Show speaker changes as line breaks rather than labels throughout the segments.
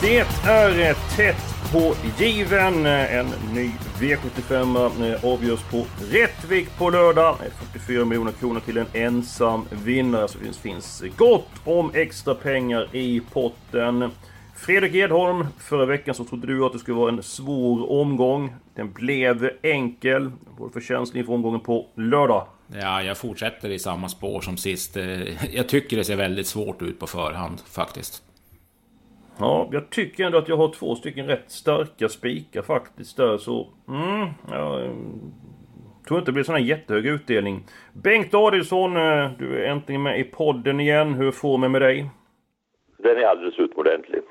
Det är eh, tätt på given. Eh, en ny V75 eh, avgörs på Rättvik på lördag. 44 miljoner kronor till en ensam vinnare. Så det finns gott om extra pengar i potten. Fredrik Edholm, förra veckan så trodde du att det skulle vara en svår omgång. Den blev enkel. Vad för känsla inför omgången på lördag?
Ja, jag fortsätter i samma spår som sist. Jag tycker det ser väldigt svårt ut på förhand faktiskt.
Ja, jag tycker ändå att jag har två stycken rätt starka spikar faktiskt där så... Mm, jag tror inte det blir sån här jättehög utdelning. Bengt Adielsson, eh, du är äntligen med i podden igen. Hur får med med dig?
Den är alldeles utomordentlig.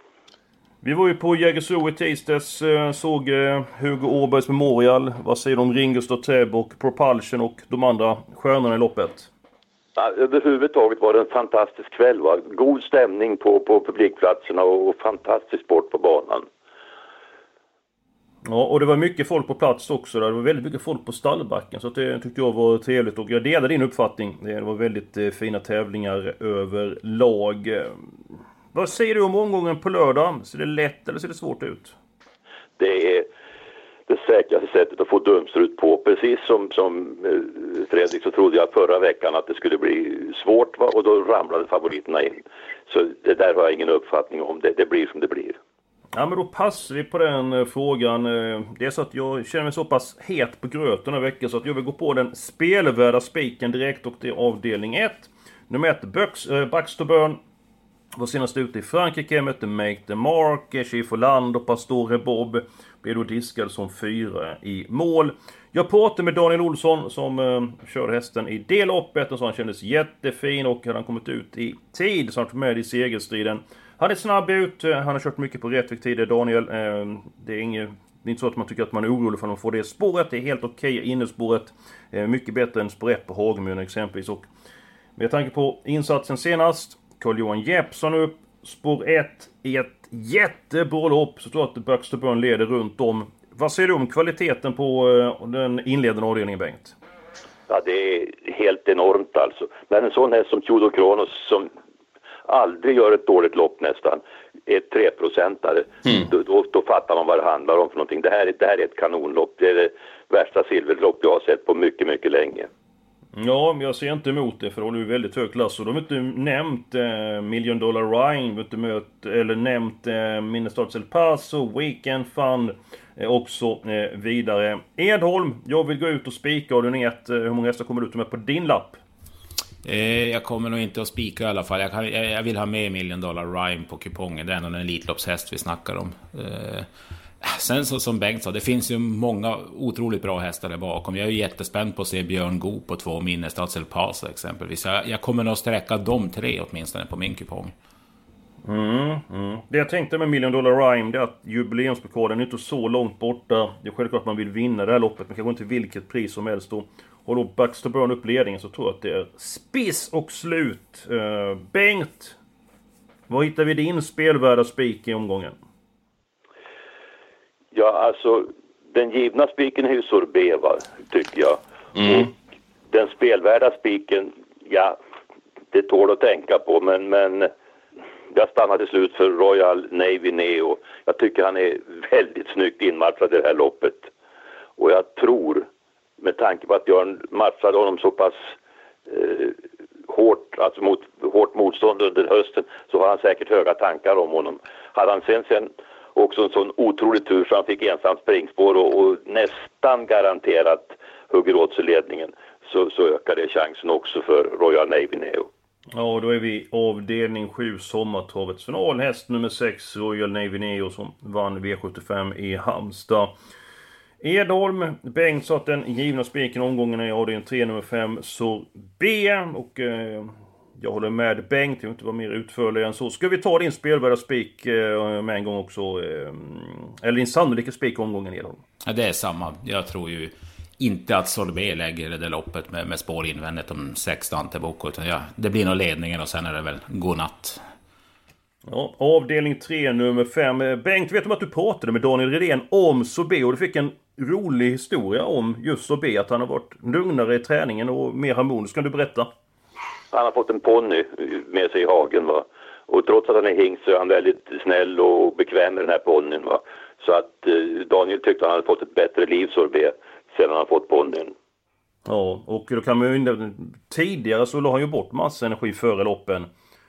Vi var ju på Jägersro i tisdags, eh, såg eh, Hugo Åbergs Memorial. Vad säger du om Ringo Täb och Propulsion och de andra stjärnorna i loppet?
Ja, överhuvudtaget var det en fantastisk kväll. Va? God stämning på, på publikplatserna och, och fantastisk sport på banan.
Ja, och det var mycket folk på plats också. Där. Det var väldigt mycket folk på stallbacken. Så det tyckte jag var trevligt. Och jag delar din uppfattning. Det var väldigt eh, fina tävlingar överlag. Vad säger du om omgången på lördag? Ser det lätt eller ser det svårt ut?
Det är det säkraste sättet att få dumstrut på. Precis som, som eh, Fredrik så trodde jag förra veckan att det skulle bli svårt va? och då ramlade favoriterna in. Så det där har jag ingen uppfattning om. Det, det blir som det blir.
Ja men då passar vi på den eh, frågan. Eh, det är så att jag känner mig så pass het på gröten den här veckan så att jag vill gå på den spelvärda spiken direkt och det är avdelning 1. Nummer 1, eh, Baxter Burn. Var senast ute i Frankrike, mötte Make the Mark, Schifferland och Pastore Bob. Blev då diskad som fyra i mål. Jag pratade med Daniel Olsson som eh, körde hästen i det loppet och så han kändes jättefin och hade han kommit ut i tid så han varit med i segerstriden. Han är snabb ut, eh, han har kört mycket på rätt tider, eh, Daniel. Eh, det är inget det är inte så att man tycker att man är orolig för att man får det spåret. Det är helt okej okay, innerspåret. Eh, mycket bättre än spåret på Hagemyren exempelvis. Och med tanke på insatsen senast Carl-Johan Jeppsson upp spår 1 i ett jättebra lopp. Så tror jag att Baxter Burn leder runt om. Vad säger du om kvaliteten på eh, den inledande avdelningen, Bengt?
Ja, det är helt enormt alltså. Men en sån häst som Chudo Kronos som aldrig gör ett dåligt lopp nästan, är treprocentare, mm. då, då, då, fattar man vad det handlar om för någonting. Det här, det här är ett kanonlopp. Det är det värsta silverlopp jag har sett på mycket, mycket länge.
Ja, men jag ser inte emot det för då är ju väldigt hög klass. Och de har inte nämnt eh, Million Dollar Rhyme, inte mött, eller nämnt eh, Minnesota El Paso, Weekend Fund eh, och så eh, vidare. Edholm, jag vill gå ut och spika Har du nät, Eh, hur många hästar kommer du ta med på din lapp?
Eh, jag kommer nog inte att spika i alla fall. Jag, kan, jag, jag, vill ha med Million Dollar Rhyme på kupongen. Det är ändå en Elitloppshäst vi snackar om. Eh, Sen så, som Bengt sa, det finns ju många otroligt bra hästar där bakom. Jag är jättespänd på att se Björn Goop på två Minnestads El Paso exempelvis. Jag, jag kommer nog sträcka de tre åtminstone på min kupong.
Mm, mm. Det jag tänkte med Million Dollar Rhyme, det är att jubileumspokalen är inte så långt borta. Det är självklart att man vill vinna det här loppet, men kanske inte vilket pris som helst. Och då Baxter Burn upp ledningen så tror jag att det är spiss och slut. Uh, Bengt! Var hittar vi din spelvärda spik i omgången?
Ja, alltså den givna spiken är ju sorbet, va, tycker jag. Mm. Och den spelvärda spiken, ja, det tål att tänka på, men, men jag stannar till slut för Royal Navy Neo. Jag tycker han är väldigt snyggt inmatchad i det här loppet. Och jag tror, med tanke på att Björn matchade honom så pass eh, hårt, alltså mot hårt motstånd under hösten, så har han säkert höga tankar om honom. Hade han sen, sen också en sån otrolig tur så han fick ensamt springspår och, och nästan garanterat hugger åt sig ledningen så, så ökar det chansen också för Royal Navy Neo.
Ja, då är vi avdelning 7, sommartravets final. Häst nummer 6, Royal Navy Neo, som vann V75 i Halmstad. Edholm, Bengt sa att den givna spiken omgången är avdelning 3, nummer 5, B. Och eh, jag håller med Bengt, jag vill inte vara mer utförlig än så. Ska vi ta din spelvärda spik eh, med en gång också? Eh, eller din sannolika spik omgången Edholm?
Ja, det är samma. Jag tror ju inte att Sorbet lägger det loppet med, med spår invändigt om 16 till Boko. Utan ja, det blir nog ledningen och sen är det väl godnatt.
Ja, avdelning 3, nummer 5. Bengt, vet du att du pratade med Daniel Redén om Sobe och du fick en rolig historia om just Sobe, att han har varit lugnare i träningen och mer harmonisk. Kan du berätta?
Han har fått en ponny med sig i hagen va. Och trots att han är hingst så är han väldigt snäll och bekväm med den här ponnyn va. Så att eh, Daniel tyckte han hade fått ett bättre liv Sorbet sedan han fått ponnyn.
Ja, och då kan man ju... Tidigare så la han ju bort massa energi före loppen.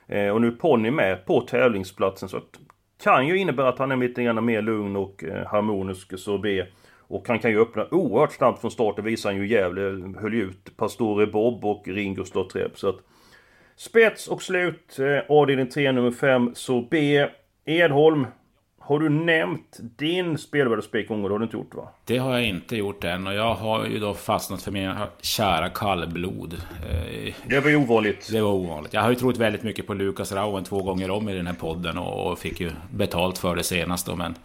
Eh, och nu är Ponny med på tävlingsplatsen så att kan ju innebära att han är lite grann mer lugn och eh, harmonisk Sorbet. Och han kan ju öppna oerhört snabbt från start. Det visar han ju Gävle. Höll ju ut Pastore Bob och Ringo Stottrep. Så att Spets och slut. Eh, avdelning 3 nummer 5 Sorbet. Edholm. Har du nämnt din spelvärdespik Det har du inte gjort va?
Det har jag inte gjort än och jag har ju då fastnat för min kära kallblod.
Eh, det var ju ovanligt.
Det var ovanligt. Jag har ju trott väldigt mycket på Lukas Rauen två gånger om i den här podden och fick ju betalt för det senast då men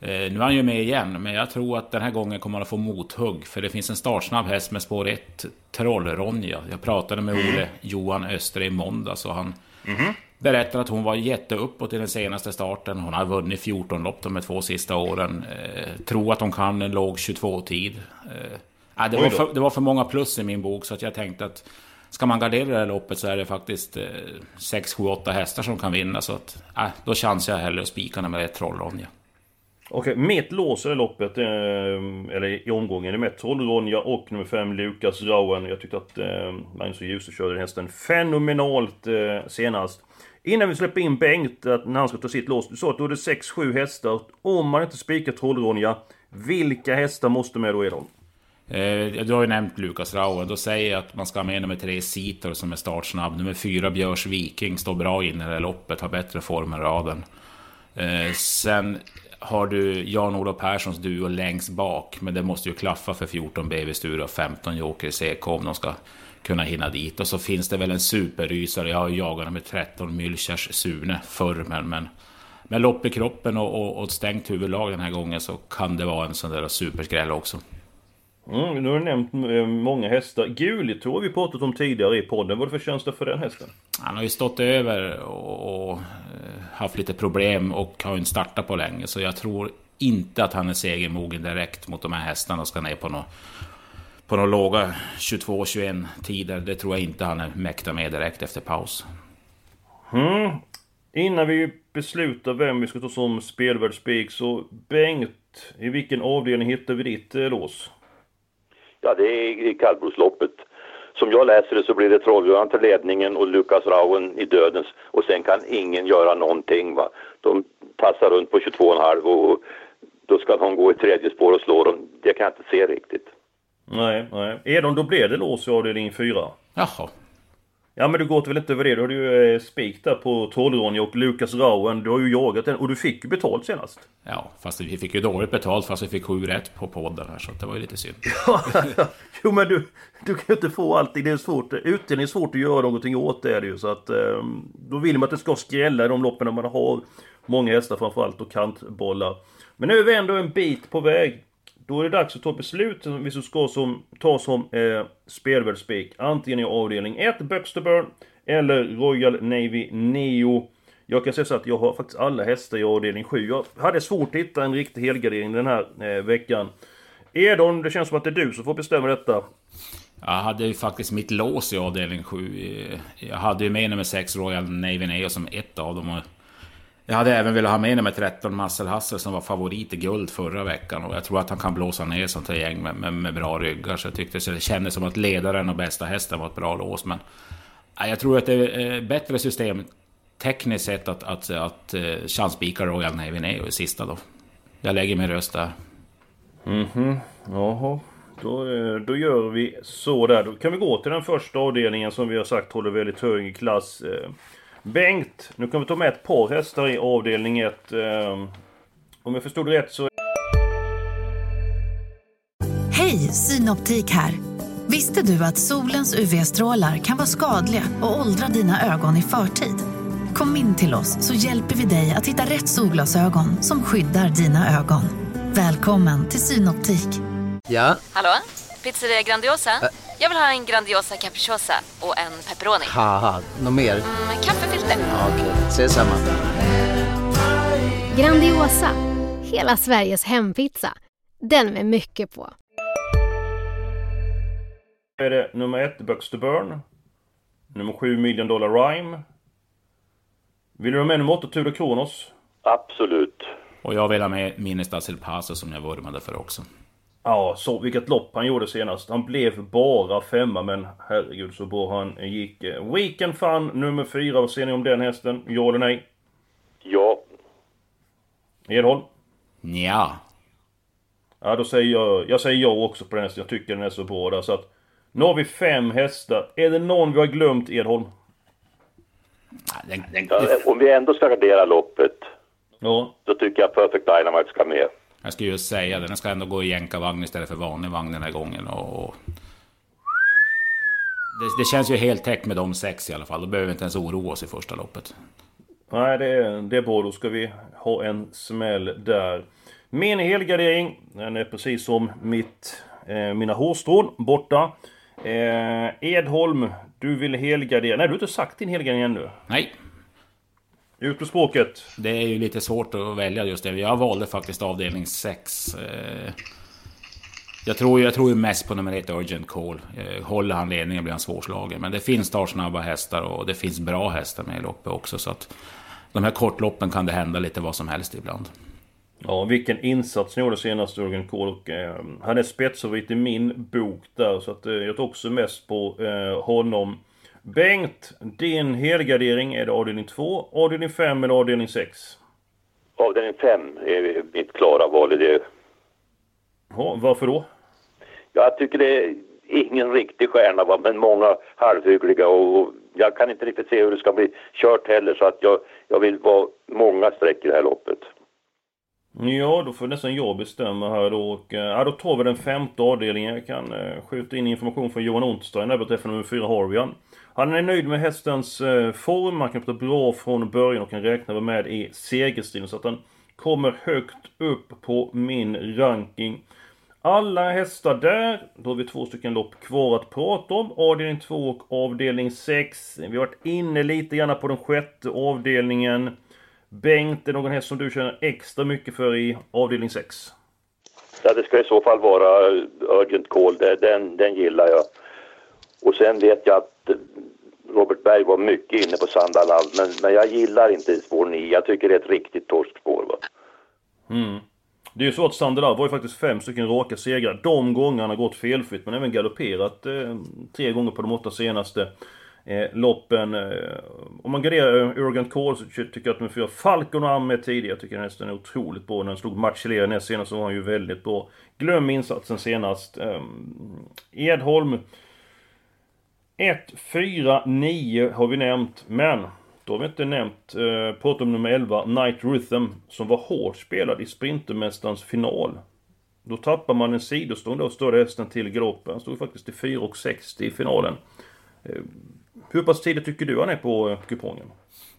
nu är han ju med igen, men jag tror att den här gången kommer han att få mothugg. För det finns en startsnabb häst med spår 1, Trollronja. Jag pratade med mm. Ole Johan Öster i måndags och han mm berättar att hon var jätteuppåt i den senaste starten. Hon har vunnit 14 lopp de två sista åren. Eh, tror att hon kan en låg 22-tid. Eh, det, var för, det var för många plus i min bok så att jag tänkte att ska man gardera det här loppet så är det faktiskt eh, 6, 7, 8 hästar som kan vinna. Så att, eh, då chansar jag hellre att spika med ett Trollronja.
Okej, mitt lås i loppet, eh, eller i omgången, är med Trollronja och nummer 5 Lukas Rauen. Jag tyckte att eh, Magnus och Djuse körde hästen fenomenalt eh, senast. Innan vi släpper in Bengt, att när han ska ta sitt lås. Du sa att du hade 6-7 hästar. Om man inte spikar Trollronja, vilka hästar måste med då Edholm?
Eh, du har ju nämnt Lukas Rauen. Då säger jag att man ska ha med nummer 3 Sitor som är startsnabb. Nummer 4 Björs Viking står bra in i det här loppet, har bättre form än raden. Eh, sen har du Jan-Olof Perssons duo längst bak. Men det måste ju klaffa för 14 BV Sture och 15 Joker CK om de ska kunna hinna dit. Och så finns det väl en superrysare. Jag har jagat med 13 Müllchers Sune förr. Men, men med lopp i kroppen och, och, och stängt huvudlag den här gången så kan det vara en sån där superskräll också.
Mm, nu har du nämnt eh, många hästar. Gulito har vi pratat om tidigare i podden. Vad är det för känsla för den hästen?
Han har ju stått över och, och eh, haft lite problem och har inte startat på länge. Så jag tror inte att han är segermogen direkt mot de här hästarna och ska ner på något på de låga 22-21 tider. Det tror jag inte han är mäkta med direkt efter paus.
Mm. Innan vi beslutar vem vi ska ta som spelvärldsspik så Bengt, i vilken avdelning hittar vi ditt eh, lås?
Ja, det är i kallblodsloppet. Som jag läser det så blir det Trollgöran till ledningen och Lukas Rauen i dödens och sen kan ingen göra någonting. Va? De tassar runt på 22,5 och då ska de gå i tredje spår och slå dem. Det kan jag inte se riktigt.
Nej, nej. Edon, då blev det lås i avdelning 4.
Jaha.
Ja men du går väl inte över det? Du har ju eh, spik där på Trollronja och Lukas Rauen. Du har ju jagat den och du fick ju betalt senast.
Ja, fast vi fick ju dåligt betalt fast vi fick sju rätt på podden här så det var ju lite synd.
jo men du, du kan ju inte få allting. Det är svårt. Utdelning är svårt att göra någonting åt det är det ju. Så att eh, då vill man att det ska skrälla i de loppen när man har många hästar framförallt och kantbollar. Men nu är vi ändå en bit på väg. Då är det dags att ta beslut som vi ska som, ta som eh, spelvärldsspik. Antingen i avdelning 1, Buxterburn, eller Royal Navy Neo. Jag kan säga så att jag har faktiskt alla hästar i avdelning 7. Jag hade svårt att hitta en riktig helgardering den här eh, veckan. Edon, det känns som att det är du som får bestämma detta.
Jag hade ju faktiskt mitt lås i avdelning 7. Eh, jag hade ju med nummer 6 Royal Navy Neo som ett av dem. Jag hade även velat ha med nummer 13 Marcel Hassel som var favorit i guld förra veckan. Och jag tror att han kan blåsa ner sånt här gäng med, med, med bra ryggar. Så jag tyckte så det kändes som att ledaren och bästa hästen var ett bra lås. Men jag tror att det är eh, bättre system tekniskt sett att, att, att, eh, att chansspika Royal Navy Neo i sista då. Jag lägger min röst där.
Mhm, jaha. Då, eh, då gör vi så där. Då kan vi gå till den första avdelningen som vi har sagt håller väldigt hög klass. Bengt, nu kan vi ta med ett par hästar i avdelning 1. Ehm, om jag förstod rätt så
Synoptik här. Visste du att solens UV-strålar kan vara skadliga och åldra dina ögon i förtid? Kom in till oss så hjälper vi dig att hitta rätt solglasögon som skyddar dina ögon. Välkommen till Synoptik.
Ja?
Hallå? Pizzeria Grandiosa? Jag vill ha en Grandiosa capriciosa och en pepperoni.
Haha, något mer?
Med kaffefilter.
Ja, Okej, ses samma.
Grandiosa, hela Sveriges hempizza. Den med mycket på.
är det nummer ett, Bucks to Burn. Nummer sju, Million Dollar Rhyme. Vill du ha med nummer åtta, Tudor Kronos?
Absolut.
Och jag vill ha med Minestas El Paso som jag vurmade för också.
Ja, så vilket lopp han gjorde senast. Han blev bara femma, men herregud så bra han gick. Weekend Fun nummer fyra, vad ser ni om den hästen? Ja eller nej?
Ja.
Edholm?
Ja.
Ja, då säger jag... Jag säger ja också på den hästen. Jag tycker den är så bra där, så att... Nu har vi fem hästar. Är det någon vi har glömt, Edholm?
Den, den,
Ja, Om vi ändå ska gardera loppet,
Ja.
så tycker jag Perfect Dynamite ska med.
Jag skulle ju säga det. Den ska ändå gå i jänkarvagn istället för vanlig vagn den här gången. Och. Det, det känns ju helt täckt med de sex i alla fall. Då behöver vi inte ens oroa oss i första loppet.
Nej, det det är bra. Då ska vi ha en smäll där. Min helgardering, den är precis som mitt, eh, mina hårstrån borta. Eh, Edholm, du vill helgardera. Nej, du har inte sagt din helgardering ännu.
Nej,
Ut med språket.
det är ju lite svårt att välja just det. Jag valde faktiskt avdelning 6. Jag tror, jag tror ju mest på nummer ett, Urgent Call. Eh, Håller han ledningen blir han svårslagen. Men det finns startsnabba hästar och det finns bra hästar med i loppet också. Så att de här kortloppen kan det hända lite vad som helst ibland.
Ja, vilken insats ni gjorde senast, Jörgen. Och, eh, han är spetsfavorit i min bok där, så att eh, jag tar också mest på eh, honom. Bengt, din helgardering, är det avdelning 2, avdelning 5 eller avdelning 6?
Avdelning 5 är mitt klara val i det.
Ja, varför då?
Jag tycker det är ingen riktig stjärna, va? men många halvhyggliga och och jag kan inte riktigt se hur det ska bli kört heller så att jag, jag vill vara många streck i det här loppet.
Ja, då får nästan jag bestämma här då. Och, eh, ja, då tar vi den femte avdelningen. Jag kan eh, skjuta in information från Johan Ontstein där beträffande nummer 4 Harvian. Han är nöjd med hästens eh, form. Han kan prata bra från början och kan räkna med i segerstriden. Så att han kommer högt upp på min ranking. Alla hästar där. Då har vi två stycken lopp kvar att prata om. Avdelning 2 och avdelning 6. Vi har varit inne lite grann på den sjätte avdelningen. Bengt, är det någon häst som du känner extra mycket för i avdelning 6?
Ja, det ska i så fall vara Urgent Call, den, den gillar jag. Och sen vet jag att Robert Berg var mycket inne på Sandalal, men, men jag gillar inte spår 9. Jag tycker det är ett riktigt torskspår. Va?
Mm. Det är ju så att Sandalal var ju faktiskt fem stycken raka segrar. De gånger han har gått felfritt, men även galopperat eh, tre gånger på de åtta senaste eh, loppen. Eh, om man garderar eh, Urgent Call så tycker jag att nummer fyra Falcon och Amme är tidigare. Jag tycker den hästen är otroligt bra. När han slog Marcellera näst senast så var han ju väldigt bra. Glöm insatsen senast. Eh, Edholm. 1, 4, 9 har vi nämnt, men då har vi inte nämnt, eh, pratat om nummer 11, Night Rhythm, som var hårt spelad i Sprintermästarens final. Då tappar man en sidostång då, större hästen till galoppen. Han stod faktiskt i 4,60 i finalen. Eh, hur pass tidigt tycker du han är på eh, kupongen?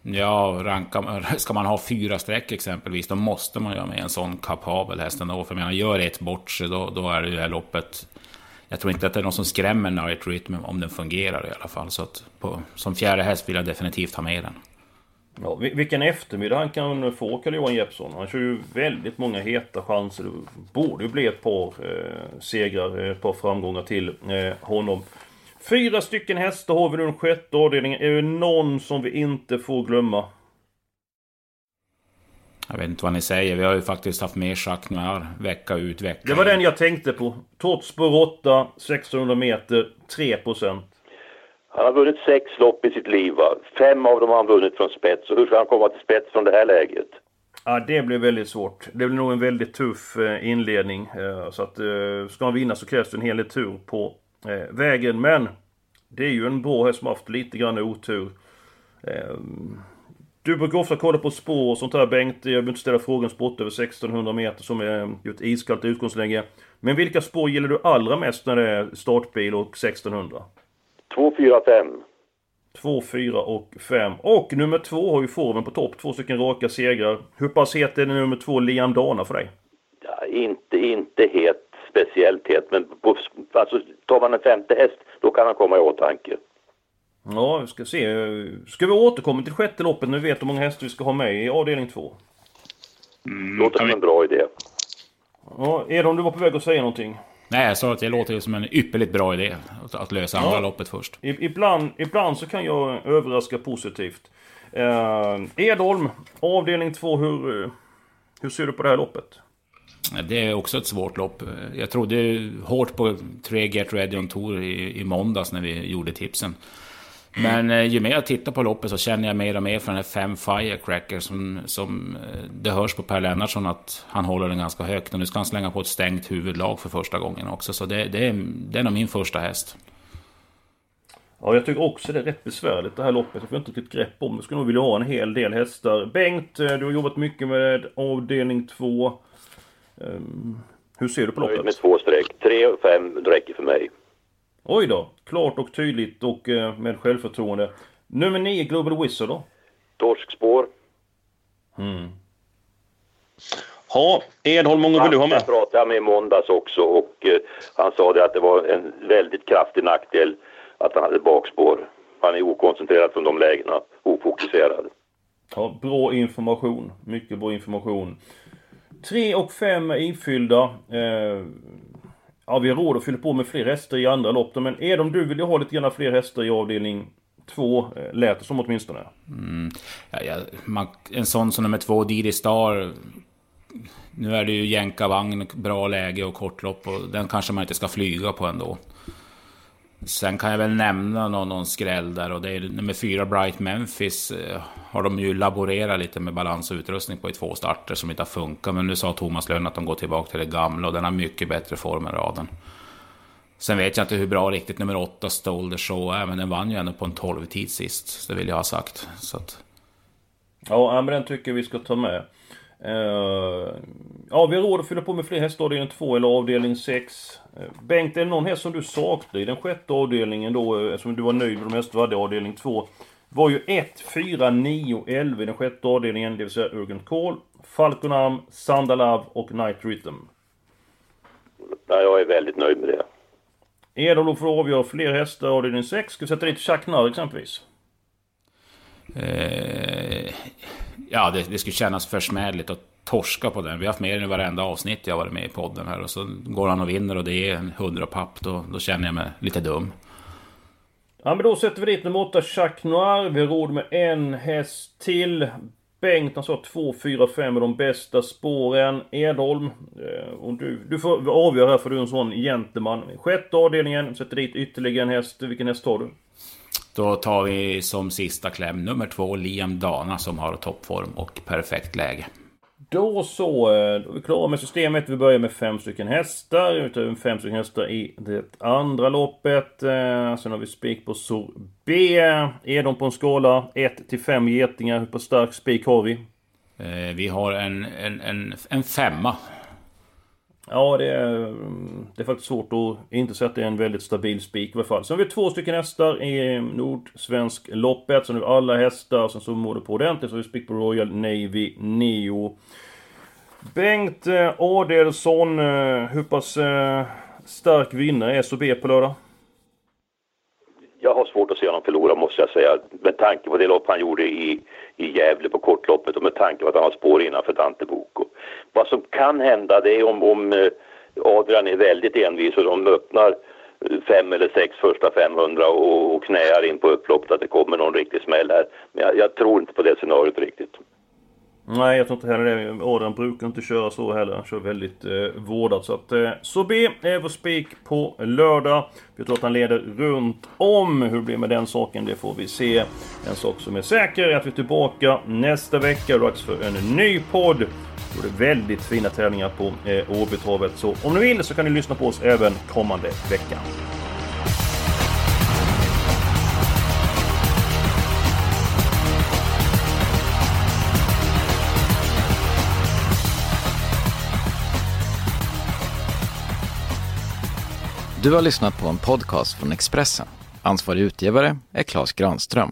Ja, ranka, ska man ha fyra streck exempelvis, då måste man ju ha med en sån kapabel häst ändå. För jag menar, gör ett bort sig, då, då är det ju det här loppet... Jag tror inte att det är någon som skrämmer Night Rhythm om den fungerar i alla fall. Så att på, som fjärde häst vill jag definitivt ha med den.
Ja, vilken eftermiddag han kan få, Carl-Johan Jeppsson. Han kör ju väldigt många heta chanser. Det borde ju bli ett par eh, segrar, eh, ett par framgångar till eh, honom. Fyra stycken hästar har vi nu den sjätte avdelningen. Är det någon som vi inte får glömma?
Jag vet inte vad ni säger, vi har ju faktiskt haft med Jacques Noir vecka ut vecka
Det var
in.
den jag tänkte på. Tortsburg 8, 1600 meter, 3%.
Han har vunnit sex lopp i sitt liv. Va? Fem av dem har han vunnit från spets. Och hur ska han komma till spets från det här läget?
Ja, det blir väldigt svårt. Det blir nog en väldigt tuff eh, inledning. Eh, Så att eh, ska han vinna så krävs det en hel del tur på vägen. Men det är ju en bra häst som har haft lite grann otur. Du brukar ofta kolla på spår och sånt där Bengt. Jag behöver inte ställa frågan sport över 1600 meter som är ju ett iskallt utgångsläge. Men vilka spår gillar du allra mest när det är startbil och 1600?
2, 4, 5.
2, 4 och 5. Och nummer 2 har ju formen på topp. Två stycken raka segrar. Hur pass het är det nummer 2 Liam Dana för dig?
Ja, inte, inte het, speciellt het, men på, alltså, tar man en femte häst, då kan han komma i åtanke.
Ja, vi ska se. Ska vi återkomma till sjätte loppet när vi vet hur många hästar vi ska ha med i avdelning 2?
Mm, Låter som en bra idé.
Ja, Edon, du var på väg att säga någonting?
Nej, jag sa att det låter som en ypperligt bra idé. Att lösa andra ja. loppet först.
Ibland, ibland så kan jag överraska positivt. Eh, Edholm, avdelning 2, hur, hur ser du på det här loppet?
Det är också ett svårt lopp. Jag trodde hårt på tre Get Ready on Tour i, i måndags när vi gjorde tipsen. Men eh, ju mer jag tittar på loppet så känner jag mer och mer för den här fem Firecracker som, som eh, det hörs på Per Lennartsson att han håller den ganska högt. Och nu ska han slänga på ett stängt huvudlag för första gången också. Så det, det, är, det är nog min första häst.
Ja, jag tycker också det är rätt besvärligt det här loppet. Jag får inte riktigt grepp om det. skulle nog vilja ha en hel del hästar. Bengt, eh, du har jobbat mycket med avdelning 2. Um, hur ser du på loppet?
Med två streck. Tre och fem räcker för mig.
Oj då, klart och tydligt och eh, med självförtroende. Nummer 9, Global Wizard då?
Torskspår.
Mm.
Ja, Edholm, många vill du ha med?
Jag pratade med i måndags också och eh, han sa det att det var en väldigt kraftig nackdel att han hade bakspår. Han är okoncentrerad från de lägena, ofokuserad.
Ja, bra information. Mycket bra information. 3 och 5 är infyllda. Eh, Ja, vi har råd att fylla på med fler hästar i andra lopp Men är de du vill ju ha lite grann fler hästar i avdelning två, eh, lät det som åtminstone.
Mm. Ja, ja, man, en sån som nummer två, Didi Star. Nu är det ju jänkarvagn, bra läge och kortlopp och den kanske man inte ska flyga på ändå. Sen kan jag väl nämna någon, någon skräll där och det är nummer fyra Bright Memphis. Eh, har de ju laborerat lite med balans och utrustning på i två starter som inte har funkat. Men nu sa Thomas Lönn att de går tillbaka till det gamla och den har mycket bättre form än raden. Sen vet jag inte hur bra riktigt nummer åtta Stole the Show är, men den vann ju ändå på en 12 tid sist. Det vill jag ha sagt. Så att...
Ja, men den tycker vi ska ta med. Uh, ja, vi har råd att fylla på med fler hästar avdelning 2 eller avdelning 6. Uh, eh, Bengt, är det någon häst som du saknar i den sjätte avdelningen då, uh, eftersom du var nöjd med de hästar du hade i avdelning 2? var ju 1, 4, 9, 11 i den sjätte avdelningen, det vill säga Urgent Call, Falconam, Sandalav och Night Rhythm.
Ja, jag är väldigt nöjd med det.
Edolof får avgöra fler hästar avdelning 6. Ska vi sätta dit Jacques Narr exempelvis?
Eh, ja, det, det skulle kännas försmädligt att torska på den. Vi har haft med den i varenda avsnitt jag varit med i podden här. Och så går han och vinner och det är en hundra papp. Då, då känner jag mig lite dum.
Ja men då sätter vi dit nummer 8, Jacques Noir. Vi har råd med en häst till. Bengt han sa 2, 4, 5 är de bästa spåren. Edholm, eh, och du, du får avgöra här för du är en sån gentleman. Sjätte avdelningen, sätter dit ytterligare en häst. Vilken häst tar du?
Då tar vi som sista kläm nummer två Liam Dana som har toppform och perfekt läge.
Då så, eh, då är vi klara med systemet. Vi börjar med fem stycken hästar. Vi tar fem stycken hästar i det andra loppet. Eh, sen har vi spik på B. Är de på en skala 1 till 5 getingar? Hur på stark spik har vi?
Eh, vi har en, en, en, en femma.
Ja, det är, mm, det är faktiskt svårt att inte säga att det är en väldigt stabil spik i varje fall. Sen har vi två stycken hästar i Nordsvensk loppet. Sen har vi alla hästar. Sen så mår det på ordentligt. Så har vi spik på Royal Navy Neo. Bengt eh, Adelsson, eh, hur pass eh, stark vinnare är SOB på lördag?
Jag har svårt att se honom förlora måste jag säga. Med tanke på det lopp han gjorde i, i Gävle på kortloppet och med tanke på att han har spår innanför Dante Boko. Vad som kan hända det är om, om eh, Adrian är väldigt envis och de öppnar eh, fem eller sex första 500 och, och knäar in på upploppet att det kommer någon riktig smäll här. Men jag, jag tror inte på det scenariot riktigt.
Nej, jag tror inte heller det. Adrian brukar inte köra så heller. Han kör väldigt eh, vårdat. Så att eh, Sobe är eh, vår spik på lördag. Vi tror att han leder runt om. Hur det blir med den saken, det får vi se. En sak som är säker är att vi är tillbaka nästa vecka. Dags för en ny podd. Då är väldigt fina tävlingar på eh, Åbytorvet. Så om ni vill så kan ni lyssna på oss även kommande vecka.
Du har lyssnat på en podcast från Expressen. Ansvarig utgivare är Klas Granström.